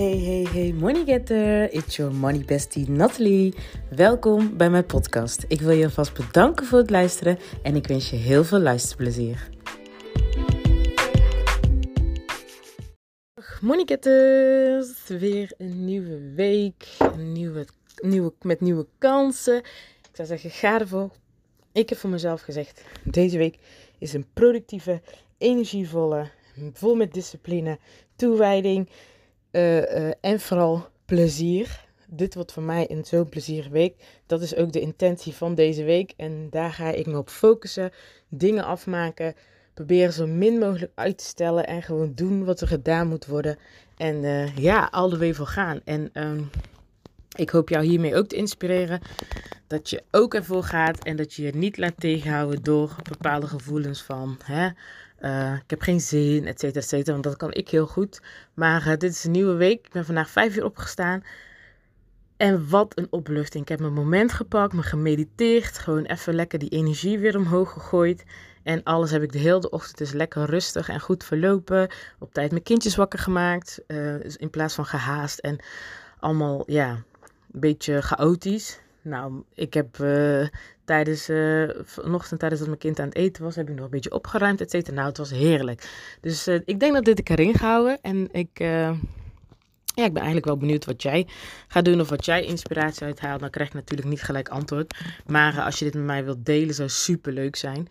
Hey, hey, hey, money getter. It's your money bestie Natalie. Welkom bij mijn podcast. Ik wil je alvast bedanken voor het luisteren en ik wens je heel veel luisterplezier. Money getters, weer een nieuwe week, een nieuwe, nieuwe, met nieuwe kansen. Ik zou zeggen, ga ervoor. Ik heb voor mezelf gezegd, deze week is een productieve, energievolle, vol met discipline, toewijding uh, uh, en vooral plezier. Dit wordt voor mij een zo'n plezierige week. Dat is ook de intentie van deze week. En daar ga ik me op focussen. Dingen afmaken. Proberen zo min mogelijk uit te stellen. En gewoon doen wat er gedaan moet worden. En uh, ja, al de way voor gaan. En um, ik hoop jou hiermee ook te inspireren. Dat je ook ervoor gaat. En dat je je niet laat tegenhouden door bepaalde gevoelens van. Hè, uh, ik heb geen zin, et cetera, et cetera. Want dat kan ik heel goed. Maar uh, dit is een nieuwe week. Ik ben vandaag vijf uur opgestaan. En wat een opluchting. Ik heb mijn moment gepakt, me gemediteerd. Gewoon even lekker die energie weer omhoog gegooid. En alles heb ik de hele ochtend dus lekker rustig en goed verlopen. Op tijd mijn kindjes wakker gemaakt. Uh, in plaats van gehaast en allemaal, ja, een beetje chaotisch. Nou, ik heb uh, tijdens, uh, vanochtend tijdens dat mijn kind aan het eten was, heb ik nog een beetje opgeruimd, et cetera. Nou, het was heerlijk. Dus uh, ik denk dat dit ik erin ga houden. En ik, ja, ik ben eigenlijk wel benieuwd wat jij gaat doen of wat jij inspiratie uithaalt. Dan krijg ik natuurlijk niet gelijk antwoord. Maar als je dit met mij wilt delen, zou super leuk zijn.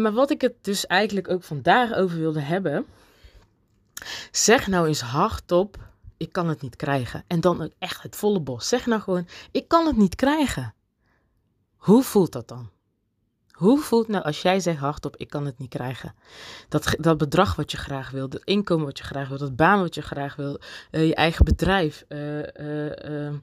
maar wat ik het dus eigenlijk ook vandaag over wilde hebben. Zeg nou eens hardop ik kan het niet krijgen. En dan echt het volle bos. Zeg nou gewoon, ik kan het niet krijgen. Hoe voelt dat dan? Hoe voelt nou als jij zegt hardop, ik kan het niet krijgen? Dat, dat bedrag wat je graag wil, dat inkomen wat je graag wil, dat baan wat je graag wil, uh, je eigen bedrijf, uh, uh,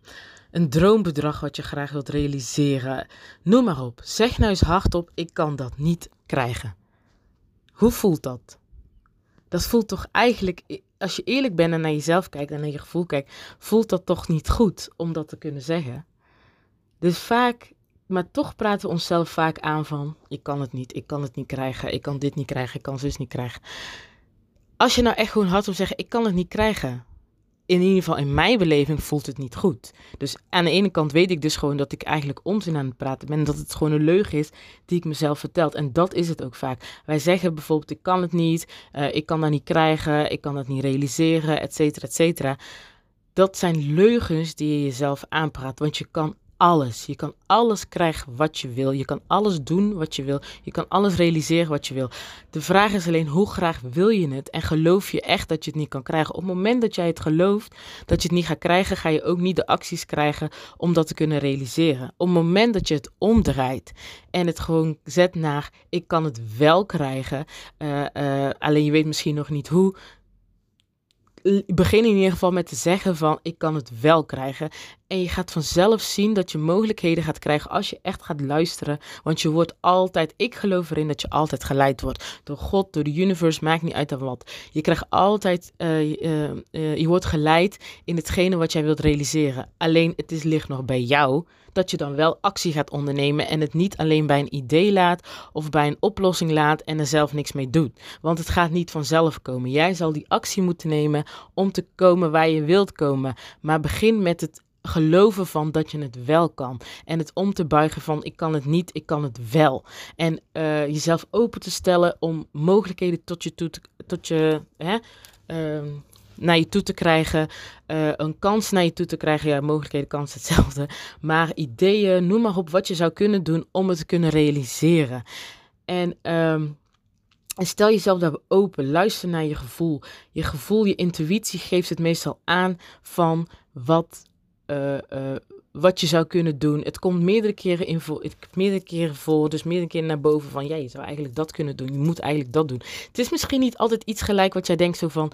een droombedrag wat je graag wilt realiseren. Noem maar op. Zeg nou eens hardop, ik kan dat niet krijgen. Hoe voelt dat? Dat voelt toch eigenlijk, als je eerlijk bent en naar jezelf kijkt en naar je gevoel kijkt, voelt dat toch niet goed om dat te kunnen zeggen. Dus vaak, maar toch praten we onszelf vaak aan van, ik kan het niet, ik kan het niet krijgen, ik kan dit niet krijgen, ik kan zus niet krijgen. Als je nou echt gewoon hardop zegt, ik kan het niet krijgen, in ieder geval in mijn beleving voelt het niet goed. Dus aan de ene kant weet ik dus gewoon dat ik eigenlijk onzin aan het praten ben. Dat het gewoon een leugen is die ik mezelf vertel. En dat is het ook vaak. Wij zeggen bijvoorbeeld, ik kan het niet, uh, ik kan dat niet krijgen, ik kan dat niet realiseren, et cetera, et cetera. Dat zijn leugens die je jezelf aanpraat. Want je kan alles. Je kan alles krijgen wat je wil. Je kan alles doen wat je wil. Je kan alles realiseren wat je wil. De vraag is alleen hoe graag wil je het en geloof je echt dat je het niet kan krijgen. Op het moment dat jij het gelooft dat je het niet gaat krijgen, ga je ook niet de acties krijgen om dat te kunnen realiseren. Op het moment dat je het omdraait en het gewoon zet naar ik kan het wel krijgen, uh, uh, alleen je weet misschien nog niet hoe, begin in ieder geval met te zeggen van ik kan het wel krijgen. En je gaat vanzelf zien dat je mogelijkheden gaat krijgen als je echt gaat luisteren. Want je wordt altijd, ik geloof erin dat je altijd geleid wordt. Door God, door de universe, maakt niet uit aan wat. Je krijgt altijd, uh, uh, uh, je wordt geleid in hetgene wat jij wilt realiseren. Alleen het is, ligt nog bij jou dat je dan wel actie gaat ondernemen en het niet alleen bij een idee laat of bij een oplossing laat en er zelf niks mee doet. Want het gaat niet vanzelf komen. Jij zal die actie moeten nemen om te komen waar je wilt komen. Maar begin met het geloven van dat je het wel kan. En het om te buigen van ik kan het niet, ik kan het wel. En uh, jezelf open te stellen om mogelijkheden tot je toe tot je, hè, uh, naar je toe te krijgen. Uh, een kans naar je toe te krijgen. Ja, mogelijkheden, kans hetzelfde. Maar ideeën, noem maar op wat je zou kunnen doen om het te kunnen realiseren. En en stel jezelf daar open, luister naar je gevoel. Je gevoel, je intuïtie geeft het meestal aan van wat, uh, uh, wat je zou kunnen doen. Het komt meerdere keren, in voor, meerdere keren voor, dus meerdere keren naar boven van, ja, je zou eigenlijk dat kunnen doen. Je moet eigenlijk dat doen. Het is misschien niet altijd iets gelijk wat jij denkt zo van,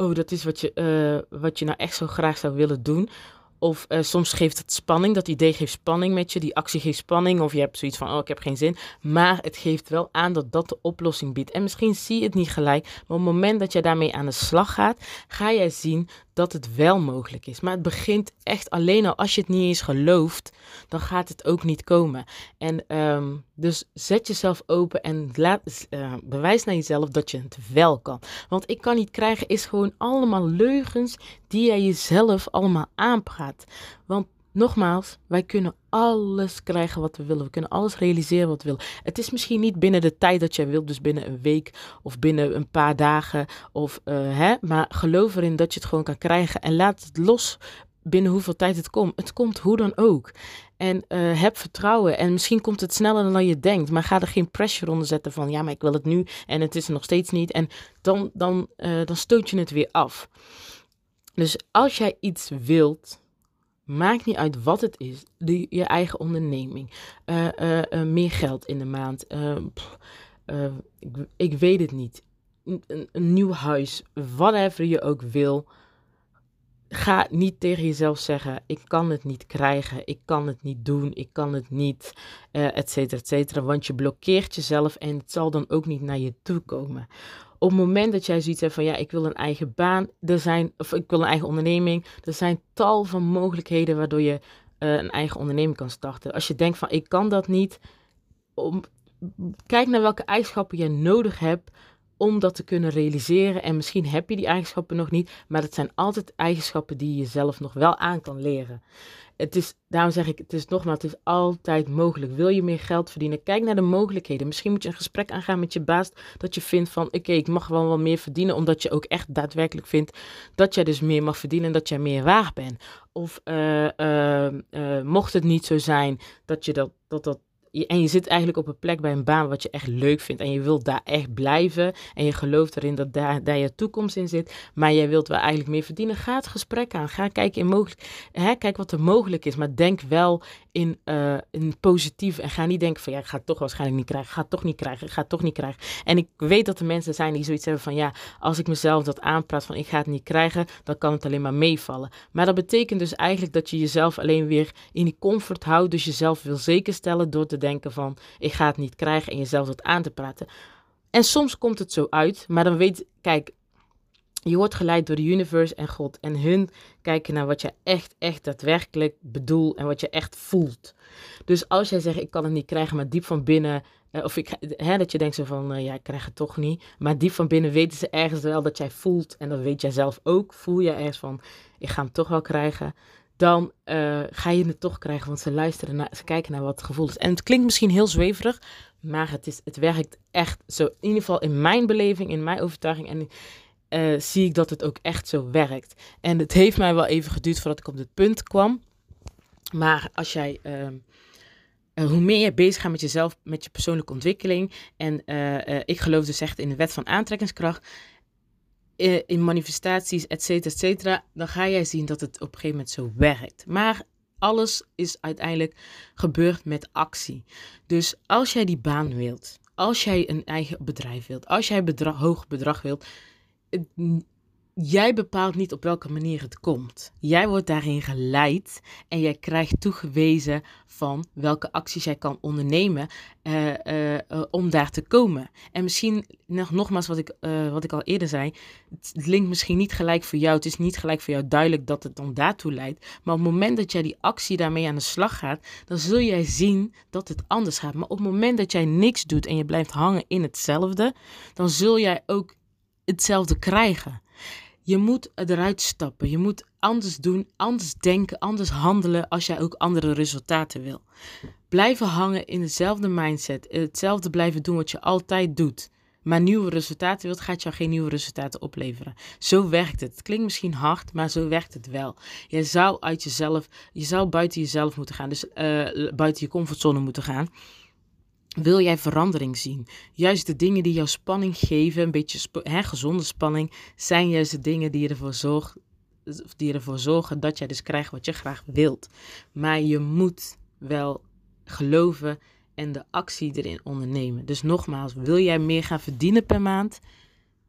oh, dat is wat je, uh, wat je nou echt zo graag zou willen doen. Of uh, soms geeft het spanning, dat idee geeft spanning met je, die actie geeft spanning. Of je hebt zoiets van, oh, ik heb geen zin. Maar het geeft wel aan dat dat de oplossing biedt. En misschien zie je het niet gelijk, maar op het moment dat je daarmee aan de slag gaat, ga jij zien dat het wel mogelijk is. Maar het begint echt alleen al als je het niet eens gelooft, dan gaat het ook niet komen. En um, Dus zet jezelf open en laat, uh, bewijs naar jezelf dat je het wel kan. Want ik kan niet krijgen is gewoon allemaal leugens die jij jezelf allemaal aanpraat. Want nogmaals, wij kunnen alles krijgen wat we willen. We kunnen alles realiseren wat we willen. Het is misschien niet binnen de tijd dat jij wilt, dus binnen een week of binnen een paar dagen. Of, uh, hè, maar geloof erin dat je het gewoon kan krijgen en laat het los binnen hoeveel tijd het komt. Het komt hoe dan ook. En uh, heb vertrouwen. En misschien komt het sneller dan je denkt. Maar ga er geen pressure onder zetten van ja, maar ik wil het nu en het is er nog steeds niet. En dan, dan, uh, dan stoot je het weer af. Dus als jij iets wilt, maakt niet uit wat het is. Je eigen onderneming. Uh, meer geld in de maand. Ik, ik, weet het niet. Een, een nieuw huis. Whatever je ook wil ga niet tegen jezelf zeggen: ik kan het niet krijgen, ik kan het niet doen, ik kan het niet, uh, et cetera, et cetera. Want je blokkeert jezelf en het zal dan ook niet naar je toe komen. Op het moment dat jij zoiets hebt van ja, ik wil een eigen baan, er zijn, of ik wil een eigen onderneming, er zijn tal van mogelijkheden waardoor je uh, een eigen onderneming kan starten. Als je denkt van ik kan dat niet, om, kijk naar welke eigenschappen je nodig hebt om dat te kunnen realiseren. En misschien heb je die eigenschappen nog niet, maar het zijn altijd eigenschappen die je jezelf nog wel aan kan leren. Het is, daarom zeg ik, het is nogmaals, het is altijd mogelijk. Wil je meer geld verdienen? Kijk naar de mogelijkheden. Misschien moet je een gesprek aangaan met je baas, dat je vindt van, oké, ik mag wel wat meer verdienen, omdat je ook echt daadwerkelijk vindt dat jij dus meer mag verdienen en dat jij meer waard bent. Of uh, uh, uh, mocht het niet zo zijn dat je dat, dat, dat en je zit eigenlijk op een plek bij een baan wat je echt leuk vindt. En je wilt daar echt blijven. En je gelooft erin dat daar, daar je toekomst in zit. Maar jij wilt wel eigenlijk meer verdienen. Ga het gesprek aan. Ga kijken in mogelijk. Hè, kijk wat er mogelijk is. Maar denk wel in, uh, in positief. En ga niet denken van ja, ik ga het toch waarschijnlijk niet krijgen. Ik ga het toch niet krijgen. Ik ga het toch niet krijgen. En ik weet dat er mensen zijn die zoiets hebben van ja, als ik mezelf dat aanpraat van ik ga het niet krijgen, dan kan het alleen maar meevallen. Maar dat betekent dus eigenlijk dat je jezelf alleen weer in die comfort houdt. Dus jezelf wil zeker stellen door te denken van ik ga het niet krijgen en jezelf dat aan te praten. En soms komt het zo uit, maar dan weet, kijk, je wordt geleid door de universe en God. En hun kijken naar wat je echt, echt daadwerkelijk bedoelt en wat je echt voelt. Dus als jij zegt, ik kan het niet krijgen, maar diep van binnen, eh, of ik, hè, dat je denkt zo van, uh, ja, ik krijg het toch niet. Maar diep van binnen weten ze ergens wel dat jij voelt, en dat weet jij zelf ook, voel je ergens van, ik ga hem toch wel krijgen dan uh, ga je het toch krijgen. Want ze luisteren naar, ze kijken naar wat het gevoel is. En het klinkt misschien heel zweverig, maar het, is, het werkt echt zo. In ieder geval in mijn beleving, in mijn overtuiging. En uh, zie ik dat het ook echt zo werkt. En het heeft mij wel even geduurd voordat ik op dit punt kwam. Maar als jij. Uh, hoe meer je bezig gaat met jezelf, met je persoonlijke ontwikkeling. En ik geloof dus echt in de wet van aantrekkingskracht in manifestaties, et cetera, et cetera, dan ga jij zien dat het op een gegeven moment zo werkt. Maar alles is uiteindelijk gebeurd met actie. Dus als jij die baan wilt, als jij een eigen bedrijf wilt, als jij bedrag, hoog bedrag wilt, jij bepaalt niet op welke manier het komt. Jij wordt daarin geleid en jij krijgt toegewezen van welke acties jij kan ondernemen uh, uh, uh, om daar te komen. En misschien nog, nogmaals wat ik, wat ik al eerder zei, het linkt misschien niet gelijk voor jou. Het is niet gelijk voor jou duidelijk dat het dan daartoe leidt. Maar op het moment dat jij die actie daarmee aan de slag gaat, dan zul jij zien dat het anders gaat. Maar op het moment dat jij niks doet en je blijft hangen in hetzelfde, dan zul jij ook hetzelfde krijgen. Je moet eruit stappen. Je moet anders doen, anders denken, anders handelen als jij ook andere resultaten wil. Blijven hangen in dezelfde mindset, hetzelfde blijven doen wat je altijd doet. Maar nieuwe resultaten wilt, gaat jou geen nieuwe resultaten opleveren. Zo werkt het. Het klinkt misschien hard, maar zo werkt het wel. Je zou uit jezelf, je zou buiten jezelf moeten gaan, dus uh, buiten je comfortzone moeten gaan. Wil jij verandering zien? Juist de dingen die jou spanning geven, een beetje hè, gezonde spanning, zijn juist de dingen die ervoor, die ervoor zorgen dat jij dus krijgt wat je graag wilt. Maar je moet wel geloven en de actie erin ondernemen. Dus nogmaals, wil jij meer gaan verdienen per maand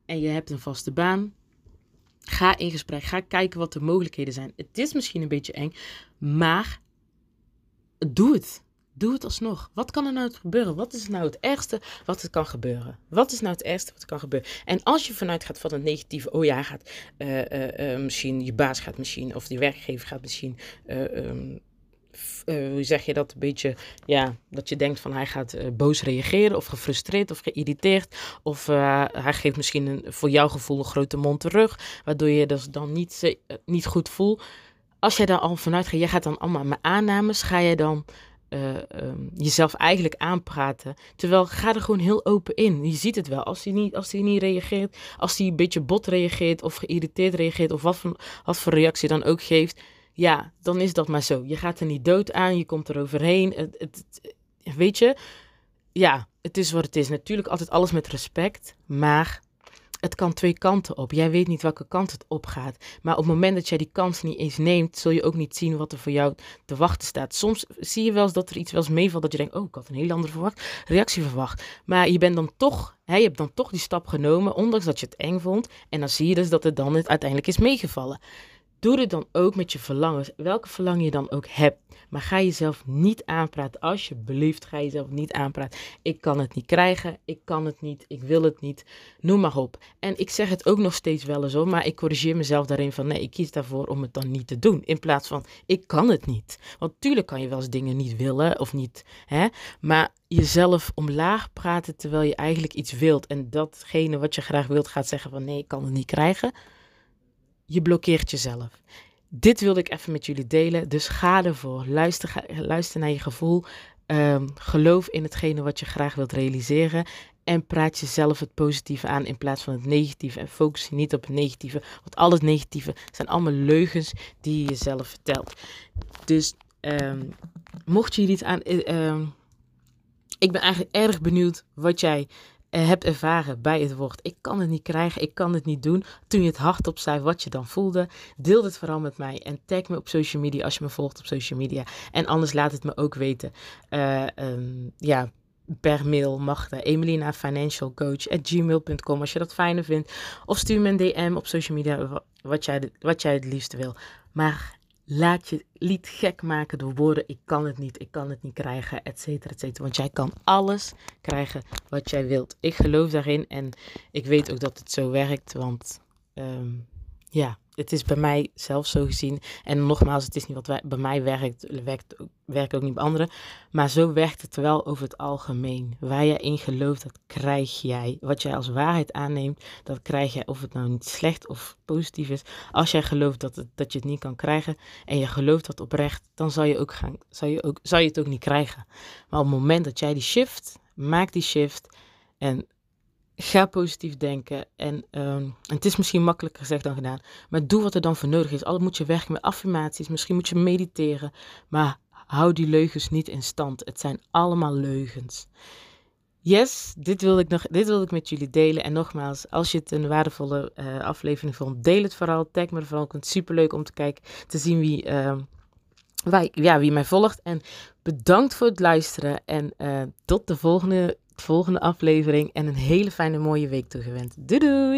en je hebt een vaste baan? Ga in gesprek, ga kijken wat de mogelijkheden zijn. Het is misschien een beetje eng, maar doe het. Doe het alsnog. Wat kan er nou gebeuren? Wat is nou het ergste wat er kan gebeuren? Wat is nou het ergste wat er kan gebeuren? En als je vanuit gaat van het negatieve, oh ja, gaat uh, uh, uh, misschien je baas gaat misschien, of die werkgever gaat misschien um, hoe zeg je dat, een beetje, ja, dat je denkt van hij gaat boos reageren of gefrustreerd of geïrriteerd. Of hij geeft misschien een, voor jouw gevoel een grote mond terug, waardoor je dus dan niet, niet goed voelt. Als jij daar al vanuit gaat, jij gaat dan allemaal met aannames, ga je dan uh, um, jezelf eigenlijk aanpraten. Terwijl ga er gewoon heel open in. Je ziet het wel. Als hij niet, als hij niet reageert, als hij een beetje bot reageert of geïrriteerd reageert of wat voor, wat voor reactie dan ook geeft. Ja, dan is dat maar zo. Je gaat er niet dood aan, je komt er overheen. Het, het, weet je, ja, het is wat het is. Natuurlijk altijd alles met respect, maar het kan twee kanten op. Jij weet niet welke kant het opgaat. Maar op het moment dat jij die kans niet eens neemt, zul je ook niet zien wat er voor jou te wachten staat. Soms zie je wel eens dat er iets wel eens meevalt dat je denkt, oh, ik had een hele andere verwacht, reactie verwacht. Maar je bent dan toch, hè, je hebt dan toch die stap genomen, ondanks dat je het eng vond. En dan zie je dus dat het dan uiteindelijk is meegevallen. Doe het dan ook met je verlangens, welke verlangen je dan ook hebt. Maar ga jezelf niet aanpraten. Alsjeblieft, ga jezelf niet aanpraten. Ik kan het niet krijgen, ik kan het niet, ik wil het niet. Noem maar op. En ik zeg het ook nog steeds wel eens hoor, maar ik corrigeer mezelf daarin van nee, ik kies daarvoor om het dan niet te doen. In plaats van ik kan het niet. Want tuurlijk kan je wel eens dingen niet willen of niet, hè. Maar jezelf omlaag praten terwijl je eigenlijk iets wilt. En datgene wat je graag wilt gaat zeggen van nee, ik kan het niet krijgen je blokkeert jezelf. Dit wilde ik even met jullie delen. Dus ga ervoor. Luister, luister naar je gevoel. Um, geloof in hetgene wat je graag wilt realiseren. En praat jezelf het positieve aan in plaats van het negatieve. En focus je niet op het negatieve. Want al het negatieve zijn allemaal leugens die je jezelf vertelt. Dus um, mocht je iets aan. Um, ik ben eigenlijk erg benieuwd wat jij hebt ervaren bij het woord. Ik kan het niet krijgen, ik kan het niet doen. Toen je het hardop zei wat je dan voelde, deel het vooral met mij. En tag me op social media als je me volgt op social media. En anders laat het me ook weten. Uh, um, ja, per mail mag de Emelina Financial Coach at gmail.com als je dat fijner vindt. Of stuur me een DM op social media wat jij, wat jij het liefst wil. Maar laat je lied gek maken door woorden. Ik kan het niet, ik kan het niet krijgen, et cetera, et cetera. Want jij kan alles krijgen wat jij wilt. Ik geloof daarin en ik weet ook dat het zo werkt. Want um, ja, het is bij mij zelf zo gezien. En nogmaals, het is niet wat bij mij werkt, werkt, werkt ook niet bij anderen. Maar zo werkt het wel over het algemeen. Waar je in gelooft, dat krijg jij. Wat jij als waarheid aanneemt, dat krijg jij. Of het nou niet slecht of positief is. Als jij gelooft dat, dat je het niet kan krijgen en je gelooft dat oprecht, dan zal je, ook gaan, zal, je ook, zal je het ook niet krijgen. Maar op het moment dat jij die shift, maak die shift en Ga positief denken. En, ehm, het is misschien makkelijker gezegd dan gedaan. Maar doe wat er dan voor nodig is. Altijd moet je werken met affirmaties. Misschien moet je mediteren. Maar hou die leugens niet in stand. Het zijn allemaal leugens. Yes, dit wilde ik, nog, dit wilde ik met jullie delen. En nogmaals, als je het een waardevolle uh, aflevering vond, deel het vooral. Tag me vooral. Ik vind het superleuk om te kijken, te zien wie, uh, ja, wie mij volgt. En bedankt voor het luisteren. En uh, tot de volgende volgende aflevering en een hele fijne mooie week toegewend. Doei doei!